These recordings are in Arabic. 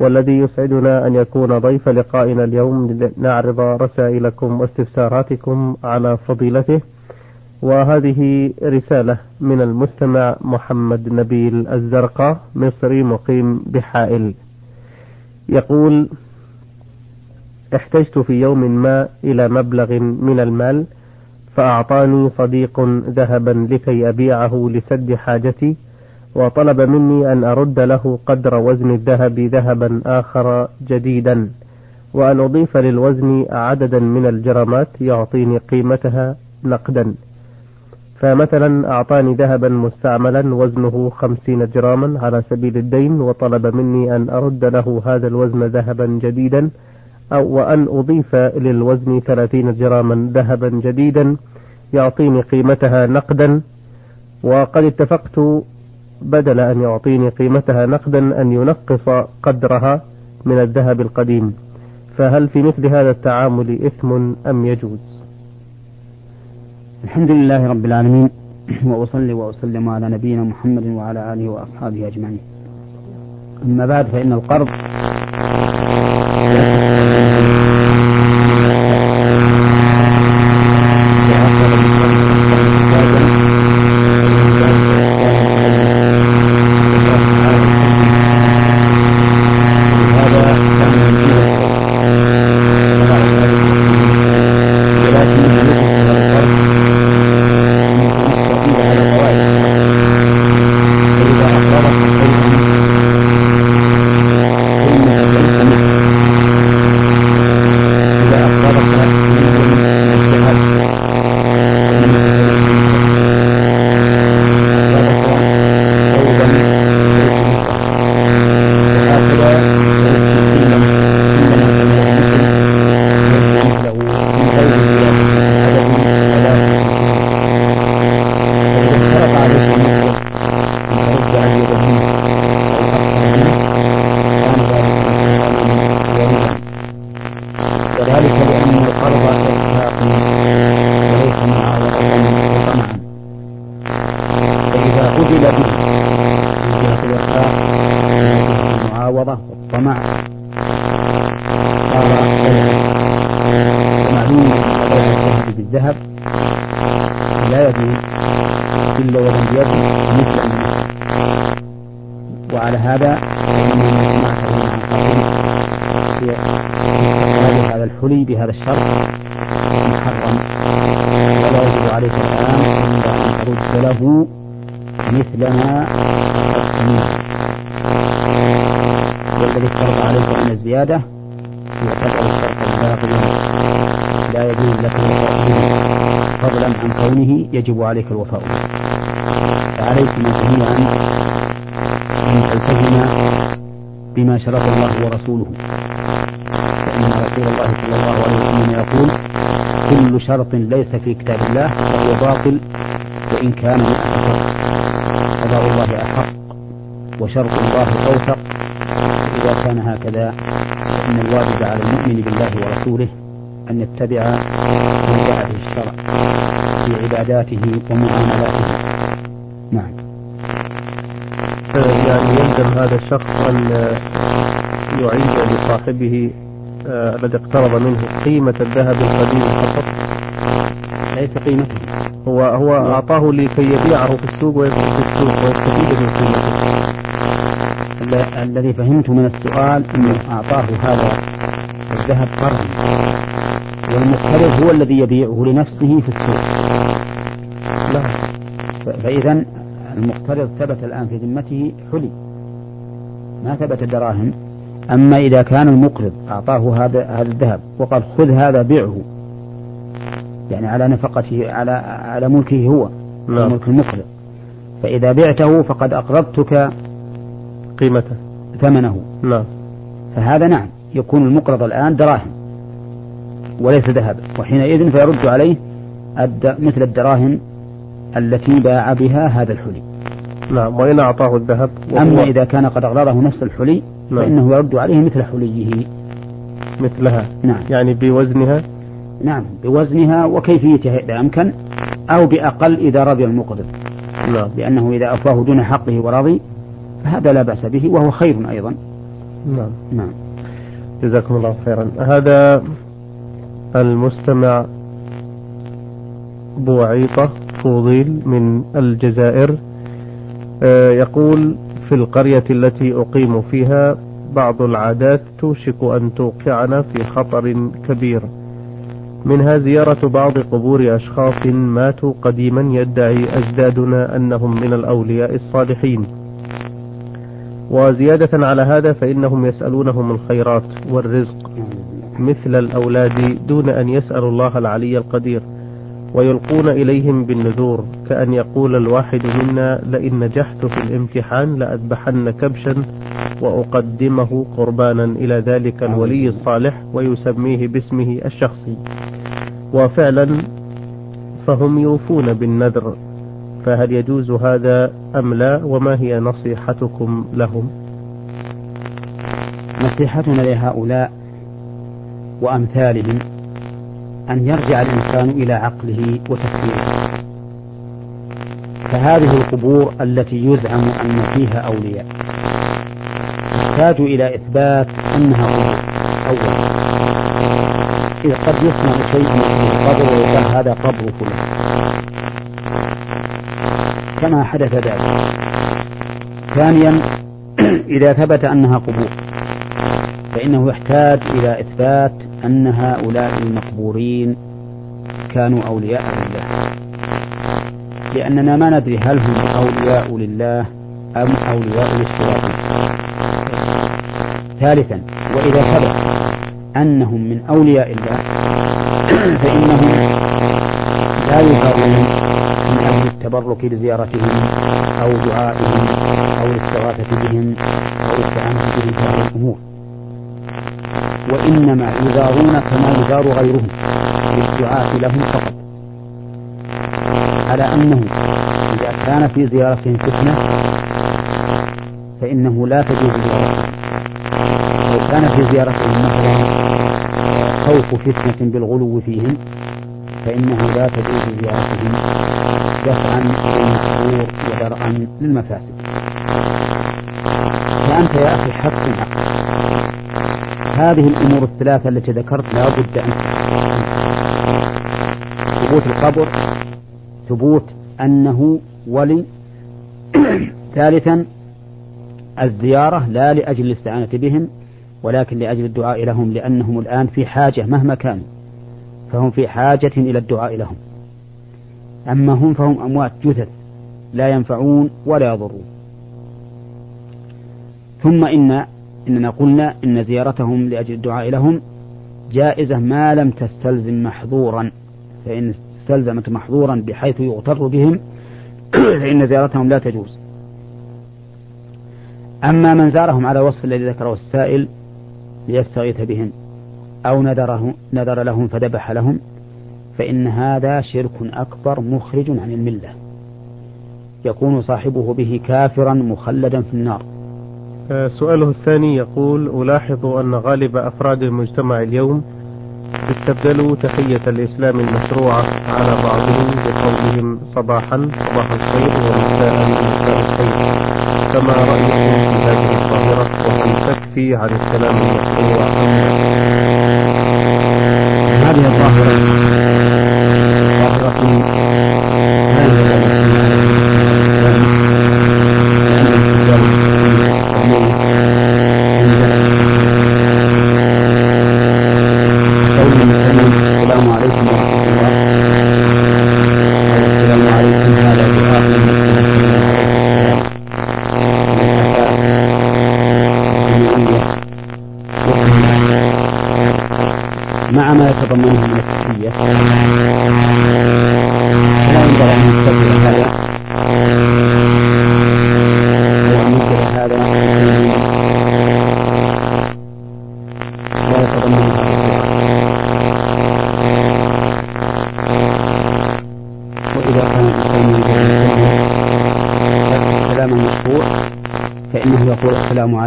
والذي يسعدنا أن يكون ضيف لقائنا اليوم لنعرض رسائلكم واستفساراتكم على فضيلته وهذه رسالة من المستمع محمد نبيل الزرقاء مصري مقيم بحائل. يقول احتجت في يوم ما إلى مبلغ من المال فأعطاني صديق ذهبا لكي أبيعه لسد حاجتي وطلب مني أن أرد له قدر وزن الذهب ذهبا آخر جديدا وأن أضيف للوزن عددا من الجرامات يعطيني قيمتها نقدا. فمثلا أعطاني ذهبا مستعملا وزنه خمسين جراما على سبيل الدين وطلب مني أن أرد له هذا الوزن ذهبا جديدا أو وأن أضيف للوزن ثلاثين جراما ذهبا جديدا يعطيني قيمتها نقدا. وقد اتفقت بدل أن يعطيني قيمتها نقدا أن ينقص قدرها من الذهب القديم. فهل في مثل هذا التعامل إثم أم يجوز؟ الحمد لله رب العالمين وأصلي وأسلم على نبينا محمد وعلى آله وأصحابه أجمعين. أما بعد فإن القرض بهذا الشرط. محرم. ولا يجب عليك الآن إلا أن ترد له مثل ما والذي افترض عليك من الزيادة يعتبر الشرط الباقي لا يجوز لك الوفاء. فضلا عن كونه يجب عليك الوفاء. به فعليكم جميعا أن تلتزم بما شرط الله ورسوله. فإن رسول الله صلى الله عليه وسلم يقول كل شرط ليس في كتاب الله فهو باطل وإن كان من شرط قضاء الله أحق وشرط الله أوثق. إذا كان هكذا فإن الواجب على المؤمن بالله ورسوله أن يتبع ما جاء به الشرع في عباداته ومعاملاته. نعم. يعني يلزم هذا الشخص أن يعيد لصاحبه آه الذي اقترض منه قيمة الذهب القديم فقط. ليس قيمته. هو هو أعطاه لكي يبيعه في السوق في السوق ويستفيد من قيمته. الذي فهمت من السؤال أنه أعطاه هذا الذهب قرضا. والمقترض هو الذي يبيعه لنفسه في السوق. لا فإذا المقترض ثبت الآن في ذمته حلي. ما ثبت دراهم. أما إذا كان المقرض أعطاه هذا هذا الذهب وقال خذ هذا بيعه يعني على نفقته على على ملكه هو نعم. ملك المقرض. فإذا بعته فقد أقرضتك قيمته. ثمنه. نعم. فهذا نعم يكون المقرض الآن دراهم وليس ذهب. وحينئذ فيرد عليه مثل الدراهم التي باع بها هذا الحلي. نعم وإن أعطاه الذهب أما إذا كان قد أغرره نفس الحلي نعم. فإنه يرد عليه مثل حليه. مثلها نعم. يعني بوزنها؟ نعم بوزنها وكيفيتها إذا أمكن أو بأقل إذا رضي المقرض نعم. لأنه إذا أفاه دون حقه ورضي فهذا لا بأس به وهو خير أيضا. نعم. نعم. جزاكم الله خيرا. هذا المستمع بوعيطة فوضيل من الجزائر آه، يقول في القرية التي أقيم فيها بعض العادات توشك أن توقعنا في خطر كبير. منها زيارة بعض قبور أشخاص ماتوا قديما يدعي أجدادنا أنهم من الأولياء الصالحين. وزيادة على هذا فإنهم يسألونهم الخيرات والرزق مثل الأولاد دون أن يسألوا الله العلي القدير. ويلقون إليهم بالنذور كأن يقول الواحد منا لئن نجحت في الامتحان لأذبحن كبشا وأقدمه قربانا إلى ذلك الولي الصالح ويسميه باسمه الشخصي. وفعلا فهم يوفون بالنذر فهل يجوز هذا أم لا؟ وما هي نصيحتكم لهم؟ نصيحتنا لهؤلاء وأمثالهم أن يرجع الإنسان إلى عقله وتفكيره. فهذه القبور التي يزعم أن فيها أولياء. تحتاج إلى إثبات أنها قبور أولا إذ قد يصنع شيء في القبر ويقال هذا قبر فلان. كما حدث ذلك. ثانيا إذا ثبت أنها قبور فإنه يحتاج إلى إثبات أن هؤلاء المقبورين كانوا أولياء لله. لأننا ما ندري هل هم أولياء لله أم أولياء للشياطين ثالثا وإذا ثبت أنهم من أولياء الله فإنهم لا يهابون من أجل التبرك بزيارتهم أو دعائهم أو الاستغاثة بهم أو الاستعانة بهم في هذه الأمور. وإنما يزارون كما يزار غيرهم للدعاء لهم فقط. على أنه إذا كان في زيارتهم فتنة فإنه لا تجوز زيارتهم لو كان في زيارتهم مثلا خوف فتنة بالغلو فيهم فإنه لا تجوز زيارتهم دفعا للمحظور ودرعا للمفاسد. فأنت يا أخي حق هذه الأمور الثلاثة التي ذكرت لا بد أن ثبوت القبر ثبوت أنه ولي. ثالثا الزيارة لا لأجل الاستعانة بهم ولكن لأجل الدعاء لهم لأنهم الآن في حاجة مهما كانوا فهم في حاجة إلى الدعاء لهم. أما هم فهم أموات جثث لا ينفعون ولا يضرون. ثم إن إننا قلنا إن زيارتهم لأجل الدعاء لهم جائزة ما لم تستلزم محظورا فإن استلزمت محظورا بحيث يغتر بهم فإن زيارتهم لا تجوز. أما من زارهم على وصف الذي ذكره السائل ليستغيث بهم أو نذره نذر لهم فذبح لهم فإن هذا شرك أكبر مخرج عن الملة. يكون صاحبه به كافرا مخلدا في النار. سؤاله الثاني يقول ألاحظ أن غالب أفراد المجتمع اليوم استبدلوا تحية الإسلام المشروعة على بعضهم بقولهم صباحا صباح الخير ومساء مساء الخير فما رأيكم في هذه الظاهرة وهل تكفي عن السلام المشروع. هذه الظاهرة Amen.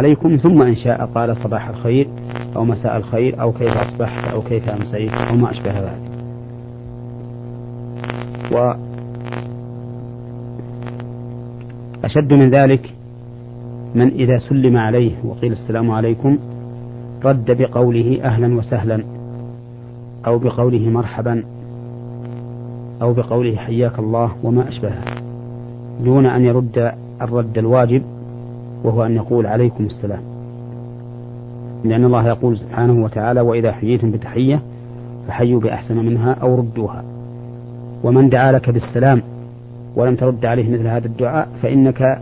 عليكم ثم إن شاء قال صباح الخير أو مساء الخير أو كيف أصبحت أو كيف أمسيت أو ما أشبه ذلك. وأشد من ذلك من إذا سلم عليه وقيل السلام عليكم رد بقوله أهلا وسهلا أو بقوله مرحبا أو بقوله حياك الله وما أشبهه دون أن يرد الرد الواجب وهو أن يقول عليكم السلام. لأن الله يقول سبحانه وتعالى وإذا حييتم بتحية فحيوا بأحسن منها أو ردوها. ومن دعا لك بالسلام ولم ترد عليه مثل هذا الدعاء فإنك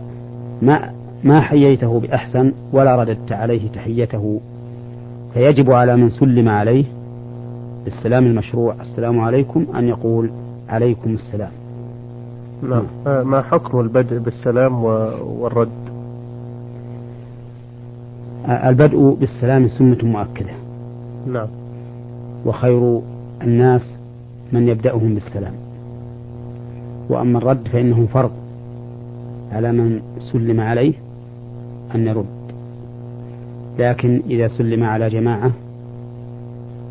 ما ما حييته بأحسن ولا رددت عليه تحيته. فيجب على من سلم عليه بالسلام المشروع السلام عليكم أن يقول عليكم السلام. نعم. ما حكم البدء بالسلام والرد؟ البدء بالسلام سنة مؤكدة. نعم. وخير الناس من يبدأهم بالسلام. وأما الرد فإنه فرض على من سلم عليه أن يرد. لكن إذا سلم على جماعة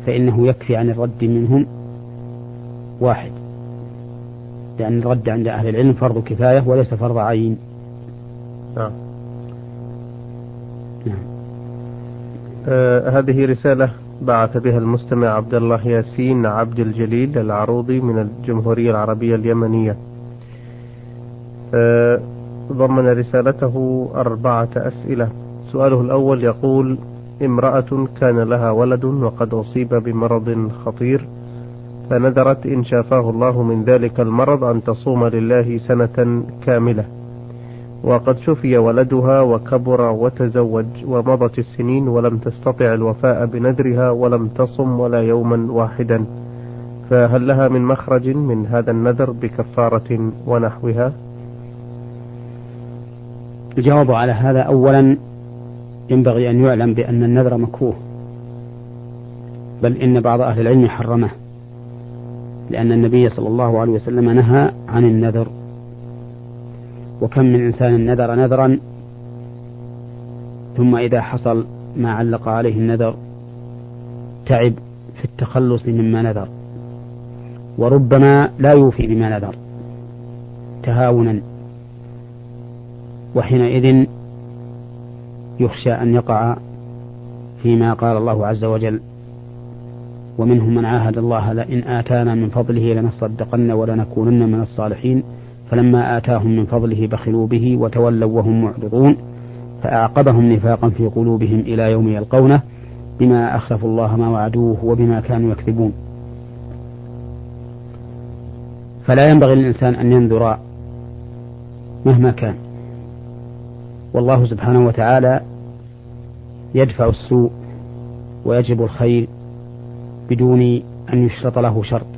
فإنه يكفي عن الرد منهم واحد. لأن الرد عند أهل العلم فرض كفاية وليس فرض عين. نعم. آه هذه رسالة بعث بها المستمع عبد الله ياسين عبد الجليل العروضي من الجمهورية العربية اليمنية. آه ضمن رسالته أربعة أسئلة. سؤاله الأول يقول امرأة كان لها ولد وقد أصيب بمرض خطير فنذرت إن شافاه الله من ذلك المرض أن تصوم لله سنة كاملة. وقد شفي ولدها وكبر وتزوج ومضت السنين ولم تستطع الوفاء بنذرها ولم تصم ولا يوما واحدا. فهل لها من مخرج من هذا النذر بكفارة ونحوها؟ الجواب على هذا أولا ينبغي أن يعلم بأن النذر مكروه بل إن بعض أهل العلم حرمه لأن النبي صلى الله عليه وسلم نهى عن النذر وكم من إنسان نذر نذرا ثم إذا حصل ما علق عليه النذر تعب في التخلص مما نذر وربما لا يوفي بما نذر تهاونا وحينئذ يخشى أن يقع فيما قال الله عز وجل ومنهم من عاهد الله لئن آتانا من فضله لنصدقن ولنكونن من الصالحين فلما آتاهم من فضله بخلوا به وتولوا وهم معرضون فأعقبهم نفاقا في قلوبهم إلى يوم يلقونه بما أخلفوا الله ما وعدوه وبما كانوا يكذبون. فلا ينبغي للإنسان أن ينذر مهما كان. والله سبحانه وتعالى يدفع السوء ويجب الخير بدون أن يشرط له شرط.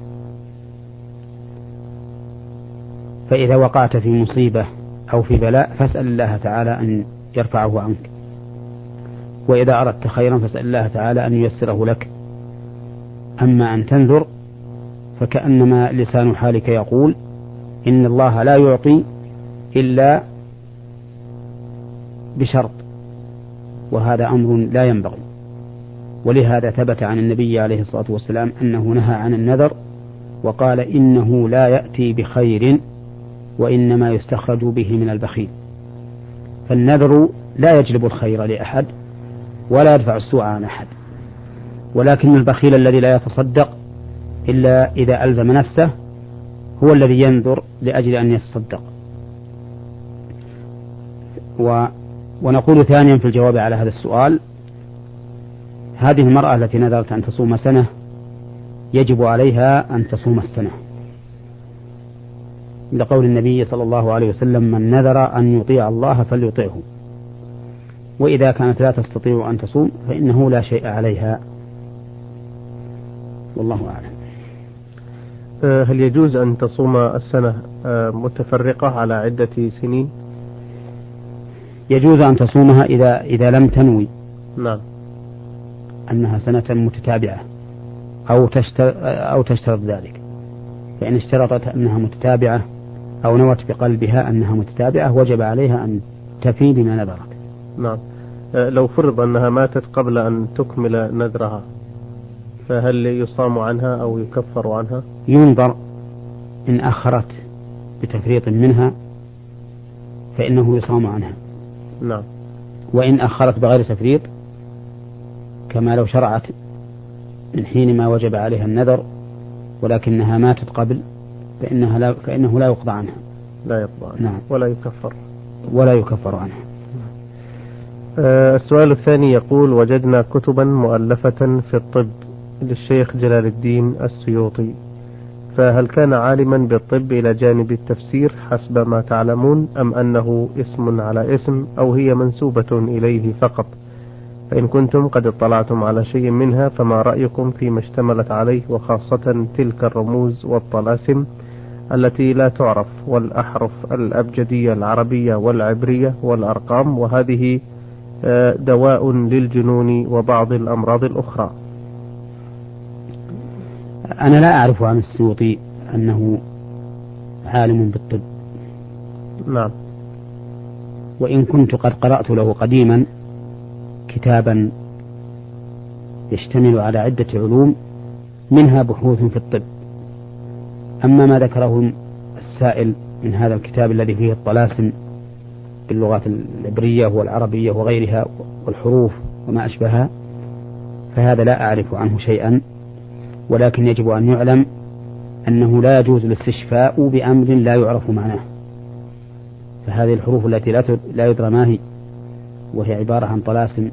فإذا وقعت في مصيبة أو في بلاء فاسأل الله تعالى أن يرفعه عنك. وإذا أردت خيرا فاسأل الله تعالى أن ييسره لك. أما أن تنذر فكأنما لسان حالك يقول إن الله لا يعطي إلا بشرط وهذا أمر لا ينبغي. ولهذا ثبت عن النبي عليه الصلاة والسلام أنه نهى عن النذر وقال إنه لا يأتي بخير وإنما يستخرج به من البخيل. فالنذر لا يجلب الخير لأحد ولا يدفع السوء عن أحد. ولكن البخيل الذي لا يتصدق إلا إذا ألزم نفسه هو الذي ينذر لأجل أن يتصدق. و ونقول ثانيا في الجواب على هذا السؤال هذه المرأة التي نذرت أن تصوم سنة يجب عليها أن تصوم السنة. لقول النبي صلى الله عليه وسلم من نذر أن يطيع الله فليطيعه وإذا كانت لا تستطيع أن تصوم فإنه لا شيء عليها. والله أعلم. أه، هل يجوز أن تصوم السنة أه، متفرقة على عدة سنين؟ يجوز أن تصومها إذا إذا لم تنوي. نعم. أنها سنة متتابعة أو تشترط أو تشترط ذلك. فإن اشترطت أنها متتابعة أو نوت بقلبها أنها متتابعة وجب عليها أن تفي بما نذرت. نعم. أه، لو فرض أنها ماتت قبل أن تكمل نذرها فهل يصام عنها أو يكفر عنها؟ ينظر إن أخرت بتفريط منها فإنه يصام عنها. نعم. وإن أخرت بغير تفريط كما لو شرعت من حين ما وجب عليها النذر ولكنها ماتت قبل فإنها لا فإنه لا يقضى عنها. لا يقضى عنها. نعم. ولا يكفر. ولا يكفر عنها. آه السؤال الثاني يقول وجدنا كتبا مؤلفة في الطب للشيخ جلال الدين السيوطي. فهل كان عالما بالطب إلى جانب التفسير حسب ما تعلمون أم أنه اسم على اسم أو هي منسوبة إليه فقط؟ فإن كنتم قد اطلعتم على شيء منها فما رأيكم فيما اشتملت عليه وخاصة تلك الرموز والطلاسم؟ التي لا تعرف والأحرف الأبجدية العربية والعبرية والأرقام وهذه آه، دواء للجنون وبعض الأمراض الأخرى. أنا لا أعرف عن السيوطي أنه عالم بالطب. نعم. وإن كنت قد قرأت له قديما كتابا يشتمل على عدة علوم منها بحوث في الطب. أما ما ذكره السائل من هذا الكتاب الذي فيه الطلاسم باللغات العبرية والعربية وغيرها والحروف وما أشبهها فهذا لا أعرف عنه شيئا ولكن يجب أن يعلم أنه لا يجوز الاستشفاء بأمر لا يعرف معناه. فهذه الحروف التي لا يدرى ما هي وهي عبارة عن طلاسم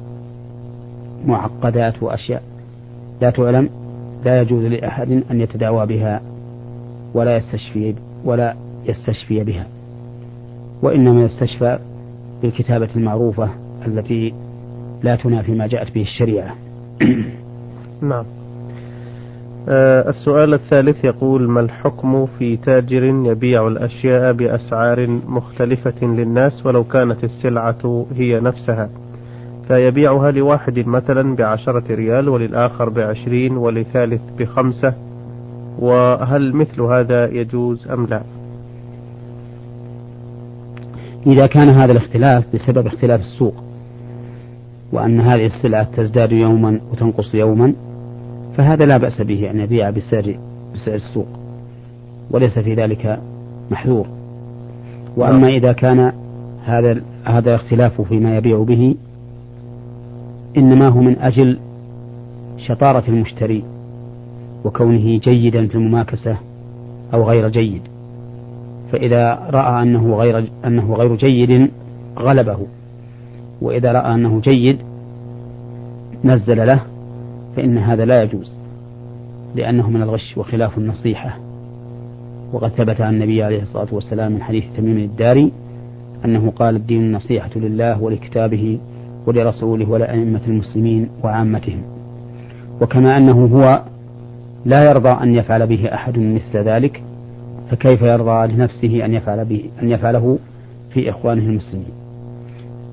معقدات وأشياء لا تعلم لا يجوز لأحد أن يتداوى بها. ولا يستشفي ولا يستشفي بها وإنما يستشفى بالكتابة المعروفة التي لا تنافي ما جاءت به الشريعة. نعم. آه السؤال الثالث يقول ما الحكم في تاجر يبيع الأشياء بأسعار مختلفة للناس ولو كانت السلعة هي نفسها؟ فيبيعها لواحد مثلا بعشرة ريال وللآخر بعشرين ولثالث بخمسة وهل مثل هذا يجوز أم لا؟ إذا كان هذا الاختلاف بسبب اختلاف السوق وأن هذه السلعة تزداد يوما وتنقص يوما فهذا لا بأس به أن يبيع بسعر بسعر السوق وليس في ذلك محذور. وأما إذا كان هذا هذا الاختلاف فيما يبيع به إنما هو من أجل شطارة المشتري. وكونه جيدا في المماكسة أو غير جيد. فإذا رأى أنه غير أنه غير جيد غلبه. وإذا رأى أنه جيد نزل له فإن هذا لا يجوز لأنه من الغش وخلاف النصيحة. وقد ثبت عن النبي عليه الصلاة والسلام من حديث تميم الداري أنه قال الدين النصيحة لله ولكتابه ولرسوله ولأئمة المسلمين وعامتهم. وكما أنه هو لا يرضى أن يفعل به أحد مثل ذلك فكيف يرضى لنفسه أن يفعل به أن يفعله في إخوانه المسلمين؟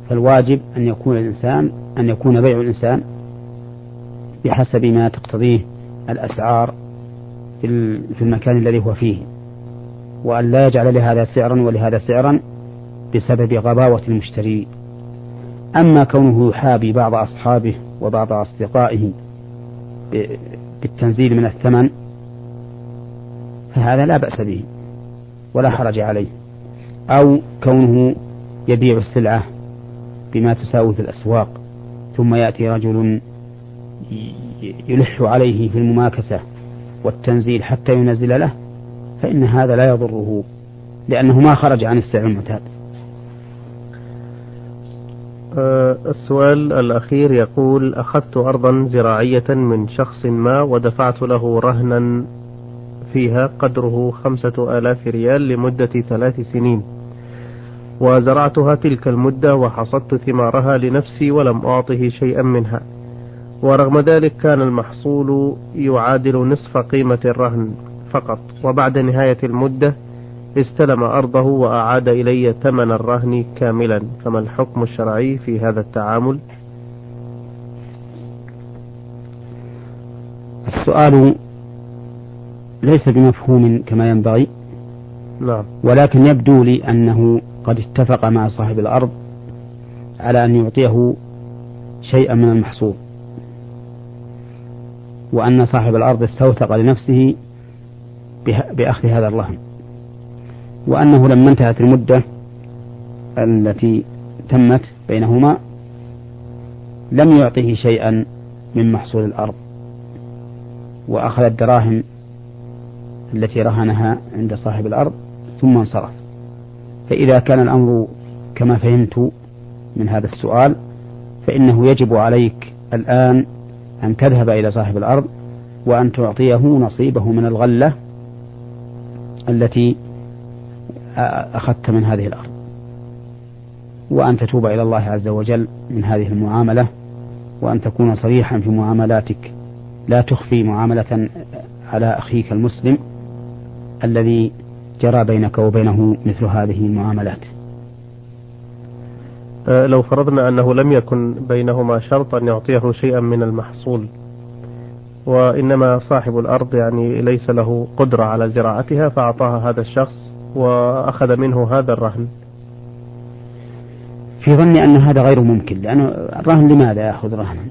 فالواجب أن يكون الإنسان أن يكون بيع الإنسان بحسب ما تقتضيه الأسعار في المكان الذي هو فيه وأن لا يجعل لهذا سعرا ولهذا سعرا بسبب غباوة المشتري. أما كونه يحابي بعض أصحابه وبعض أصدقائه بالتنزيل من الثمن فهذا لا بأس به ولا حرج عليه. أو كونه يبيع السلعة بما تساوي في الأسواق ثم يأتي رجل يلح عليه في المماكسة والتنزيل حتى ينزل له فإن هذا لا يضره لأنه ما خرج عن السعر المعتاد السؤال الأخير يقول أخذت أرضا زراعية من شخص ما ودفعت له رهنا فيها قدره خمسة آلاف ريال لمدة ثلاث سنين وزرعتها تلك المدة وحصدت ثمارها لنفسي ولم أعطه شيئا منها ورغم ذلك كان المحصول يعادل نصف قيمة الرهن فقط. وبعد نهاية المدة استلم أرضه وأعاد إلي ثمن الرهن كاملا. فما الحكم الشرعي في هذا التعامل؟ السؤال ليس بمفهوم كما ينبغي نعم. ولكن يبدو لي أنه قد اتفق مع صاحب الأرض على أن يعطيه شيئا من المحصول وأن صاحب الأرض استوثق لنفسه بأخذ هذا الرهن. وأنه لما انتهت المدة التي تمت بينهما لم يعطه شيئا من محصول الأرض وأخذ الدراهم التي رهنها عند صاحب الأرض ثم انصرف. فإذا كان الأمر كما فهمت من هذا السؤال فإنه يجب عليك الآن أن تذهب إلى صاحب الأرض وأن تعطيه نصيبه من الغلة التي أخذت من هذه الأرض. وأن تتوب إلى الله عز وجل من هذه المعاملة وأن تكون صريحا في معاملاتك. لا تخفي معاملة على أخيك المسلم الذي جرى بينك وبينه مثل هذه المعاملات. لو فرضنا أنه لم يكن بينهما شرط أن يعطيه شيئا من المحصول وإنما صاحب الأرض يعني ليس له قدرة على زراعتها فأعطاها هذا الشخص وأخذ منه هذا الرهن. في ظني أن هذا غير ممكن لأنه الرهن لماذا يأخذ رهنا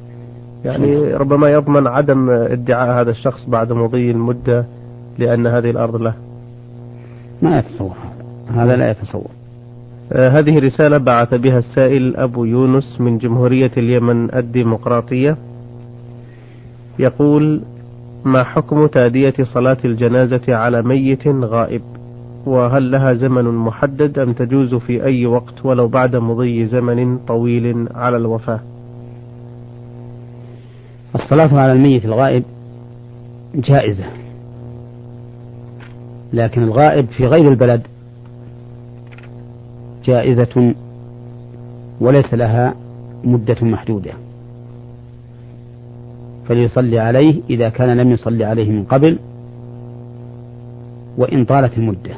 يعني ربما يضمن عدم ادعاء هذا الشخص بعد مضي المدة لأن هذه الأرض له. ما يتصور هذا. هذا لا يتصور. آه هذه رسالة بعث بها السائل أبو يونس من جمهورية اليمن الديمقراطية. يقول ما حكم تأدية صلاة الجنازة على ميت غائب؟ وهل لها زمن محدد أم تجوز في أي وقت ولو بعد مضي زمن طويل على الوفاة؟ الصلاة على الميت الغائب جائزة لكن الغائب في غير البلد جائزة وليس لها مدة محدودة. فليصلي عليه إذا كان لم يصلي عليه من قبل وإن طالت المدة.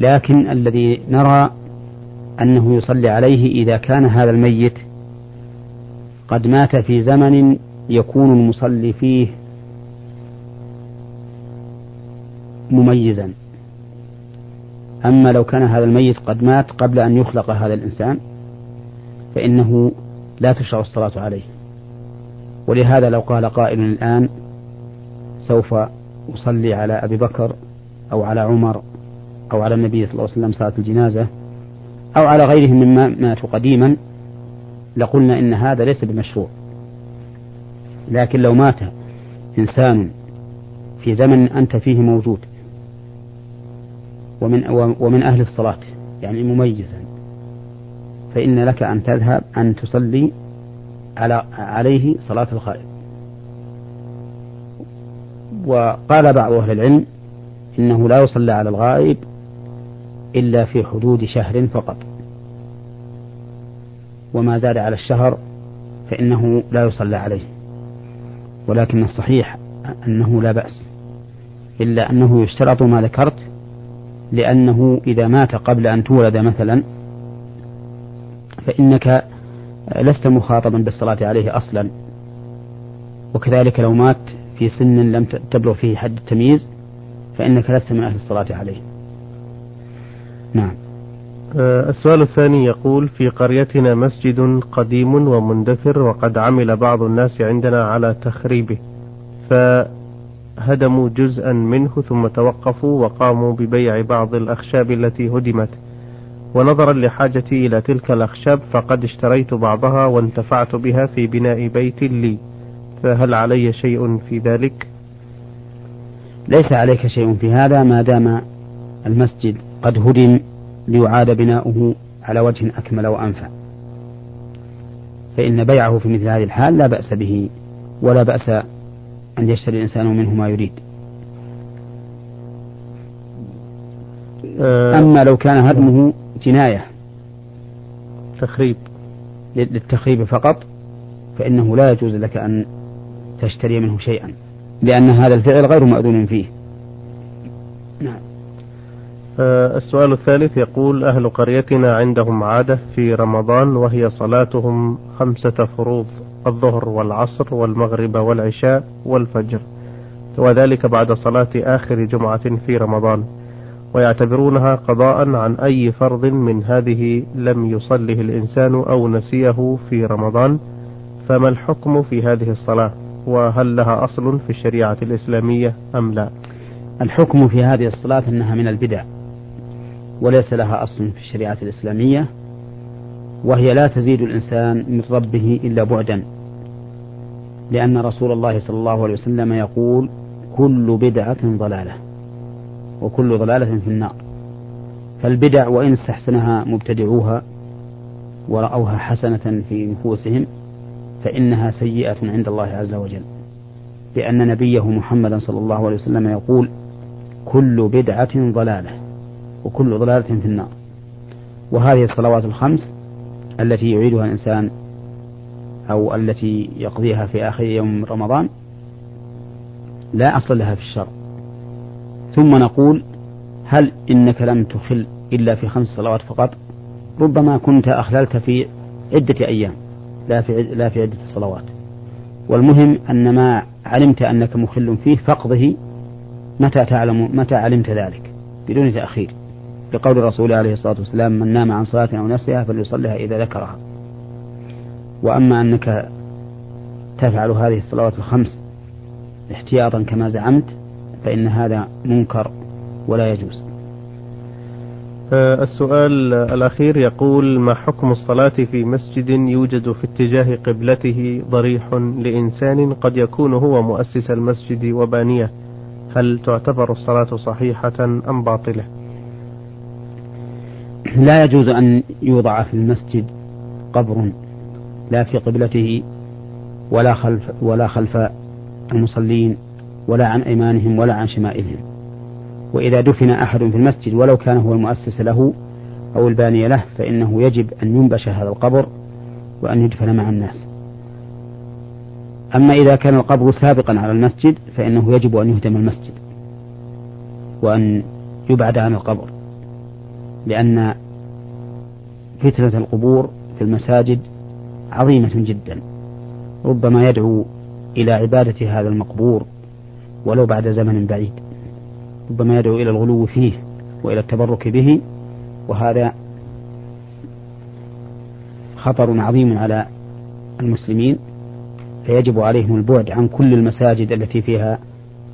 لكن الذي نرى أنه يصلي عليه إذا كان هذا الميت قد مات في زمن يكون المصلي فيه مميزا. أما لو كان هذا الميت قد مات قبل أن يخلق هذا الإنسان فإنه لا تشرع الصلاة عليه. ولهذا لو قال قائل الآن سوف أصلي على أبي بكر أو على عمر أو على النبي صلى الله عليه وسلم صلاة الجنازة أو على غيرهم مما ماتوا قديما لقلنا إن هذا ليس بمشروع. لكن لو مات إنسان في زمن أنت فيه موجود ومن ومن أهل الصلاة يعني مميزا فإن لك أن تذهب أن تصلي على عليه صلاة الغائب وقال بعض أهل العلم إنه لا يصلى على الغائب إلا في حدود شهر فقط. وما زاد على الشهر فإنه لا يصلى عليه. ولكن الصحيح أنه لا بأس. إلا أنه يشترط ما ذكرت لأنه إذا مات قبل أن تولد مثلا فإنك لست مخاطبا بالصلاة عليه أصلا. وكذلك لو مات في سن لم تبلغ فيه حد التمييز فإنك لست من أهل الصلاة عليه. نعم. آه، السؤال الثاني يقول في قريتنا مسجد قديم ومندثر وقد عمل بعض الناس عندنا على تخريبه فهدموا جزءا منه ثم توقفوا وقاموا ببيع بعض الأخشاب التي هدمت. ونظرا لحاجتي إلى تلك الأخشاب فقد اشتريت بعضها وانتفعت بها في بناء بيت لي فهل علي شيء في ذلك؟ ليس عليك شيء في هذا ما دام المسجد قد هدم ليعاد بناؤه على وجه أكمل وأنفع. فإن بيعه في مثل هذه الحال لا بأس به ولا بأس أن يشتري الإنسان منه ما يريد. آه، أما لو كان هدمه جناية تخريب. للتخريب فقط فإنه لا يجوز لك أن تشتري منه شيئا لأن هذا الفعل غير مأذون فيه. نعم. السؤال الثالث يقول أهل قريتنا عندهم عادة في رمضان وهي صلاتهم خمسة فروض الظهر والعصر والمغرب والعشاء والفجر وذلك بعد صلاة آخر جمعة في رمضان ويعتبرونها قضاء عن أي فرض من هذه لم يصله الإنسان أو نسيه في رمضان فما الحكم في هذه الصلاة؟ وهل لها أصل في الشريعة الإسلامية أم لا؟ الحكم في هذه الصلاة أنها من البدع. وليس لها أصل في الشريعة الإسلامية وهي لا تزيد الإنسان من ربه إلا بعدا. لأن رسول الله صلى الله عليه وسلم يقول كل بدعة ضلالة وكل ضلالة في النار. فالبدع وإن استحسنها مبتدعوها ورأوها حسنة في نفوسهم فإنها سيئة عند الله عز وجل. لأن نبيه محمدا صلى الله عليه وسلم يقول كل بدعة ضلالة. وكل ضلالة في النار. وهذه الصلوات الخمس التي يعيدها الإنسان أو التي يقضيها في آخر يوم رمضان لا أصل لها في الشرع. ثم نقول هل إنك لم تخل إلا في خمس صلوات فقط؟ ربما كنت أخللت في عدة أيام لا في لا في عدة صلوات. والمهم أن ما علمت أنك مخل فيه فقضه متى تعلم متى علمت ذلك؟ بدون تأخير. لقول الرسول عليه الصلاة والسلام من نام عن صلاة أو نسيها فليصلها إذا ذكرها. وأما أنك تفعل هذه الصلوات الخمس احتياطا كما زعمت فإن هذا منكر ولا يجوز. آه، السؤال الأخير يقول ما حكم الصلاة في مسجد يوجد في اتجاه قبلته ضريح لإنسان قد يكون هو مؤسس المسجد وبانيه؟ هل تعتبر الصلاة صحيحة أم باطلة؟ لا يجوز أن يوضع في المسجد قبر لا في قبلته ولا خلف ولا خلف المصلين ولا عن أيمانهم ولا عن شمائلهم. وإذا دفن أحد في المسجد ولو كان هو المؤسس له أو الباني له فإنه يجب أن ينبش هذا القبر وأن يدفن مع الناس. أما إذا كان القبر سابقا على المسجد فإنه يجب أن يهدم المسجد وأن يبعد عن القبر. لأن فتنة القبور في المساجد عظيمة جدا. ربما يدعو إلى عبادة هذا المقبور ولو بعد زمن بعيد. ربما يدعو إلى الغلو فيه وإلى التبرك به وهذا خطر عظيم على المسلمين. فيجب عليهم البعد عن كل المساجد التي فيها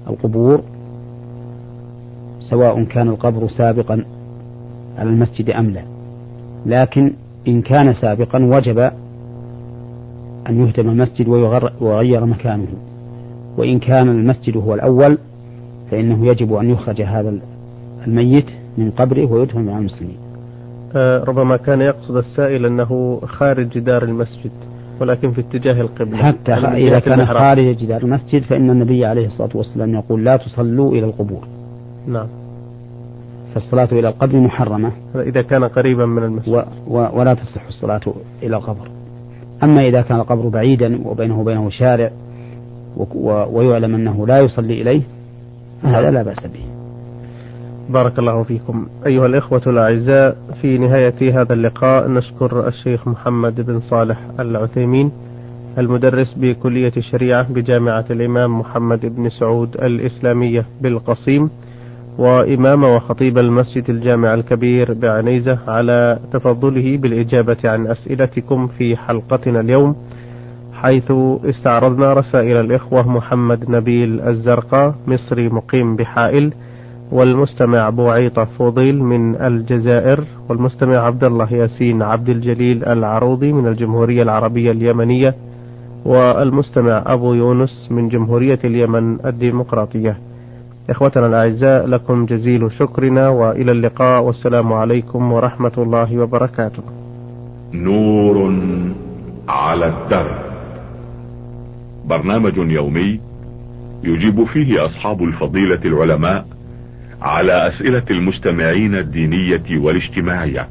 القبور سواء كان القبر سابقا على المسجد أم لا. لكن إن كان سابقا وجب أن يهدم المسجد ويغير مكانه. وإن كان المسجد هو الأول فإنه يجب أن يخرج هذا الميت من قبره ويدفن مع المسلمين. آه ربما كان يقصد السائل أنه خارج جدار المسجد ولكن في اتجاه القبلة. حتى إذا كان خارج جدار المسجد فإن النبي عليه الصلاة والسلام يقول لا تصلوا إلى القبور. نعم. فالصلاة إلى القبر محرمة. إذا كان قريبا من المسجد. و و ولا تصح الصلاة إلى القبر. أما إذا كان القبر بعيدا وبينه وبينه شارع و ويعلم أنه لا يصلي إليه هذا لا بأس به. بارك الله فيكم. أيها الإخوة الأعزاء في نهاية هذا اللقاء نشكر الشيخ محمد بن صالح العثيمين المدرس بكلية الشريعة بجامعة الإمام محمد بن سعود الإسلامية بالقصيم وإمام وخطيب المسجد الجامع الكبير بعنيزة على تفضله بالإجابة عن أسئلتكم في حلقتنا اليوم حيث استعرضنا رسائل الإخوة محمد نبيل الزرقاء مصري مقيم بحائل والمستمع بوعيطة فوضيل من الجزائر والمستمع عبد الله ياسين عبد الجليل العروضي من الجمهورية العربية اليمنية والمستمع أبو يونس من جمهورية اليمن الديمقراطية. إخوتنا الأعزاء لكم جزيل شكرنا وإلى اللقاء. والسلام عليكم ورحمة الله وبركاته. نور على الدرب. برنامج يومي يجيب فيه أصحاب الفضيلة العلماء على أسئلة المستمعين الدينية والاجتماعية.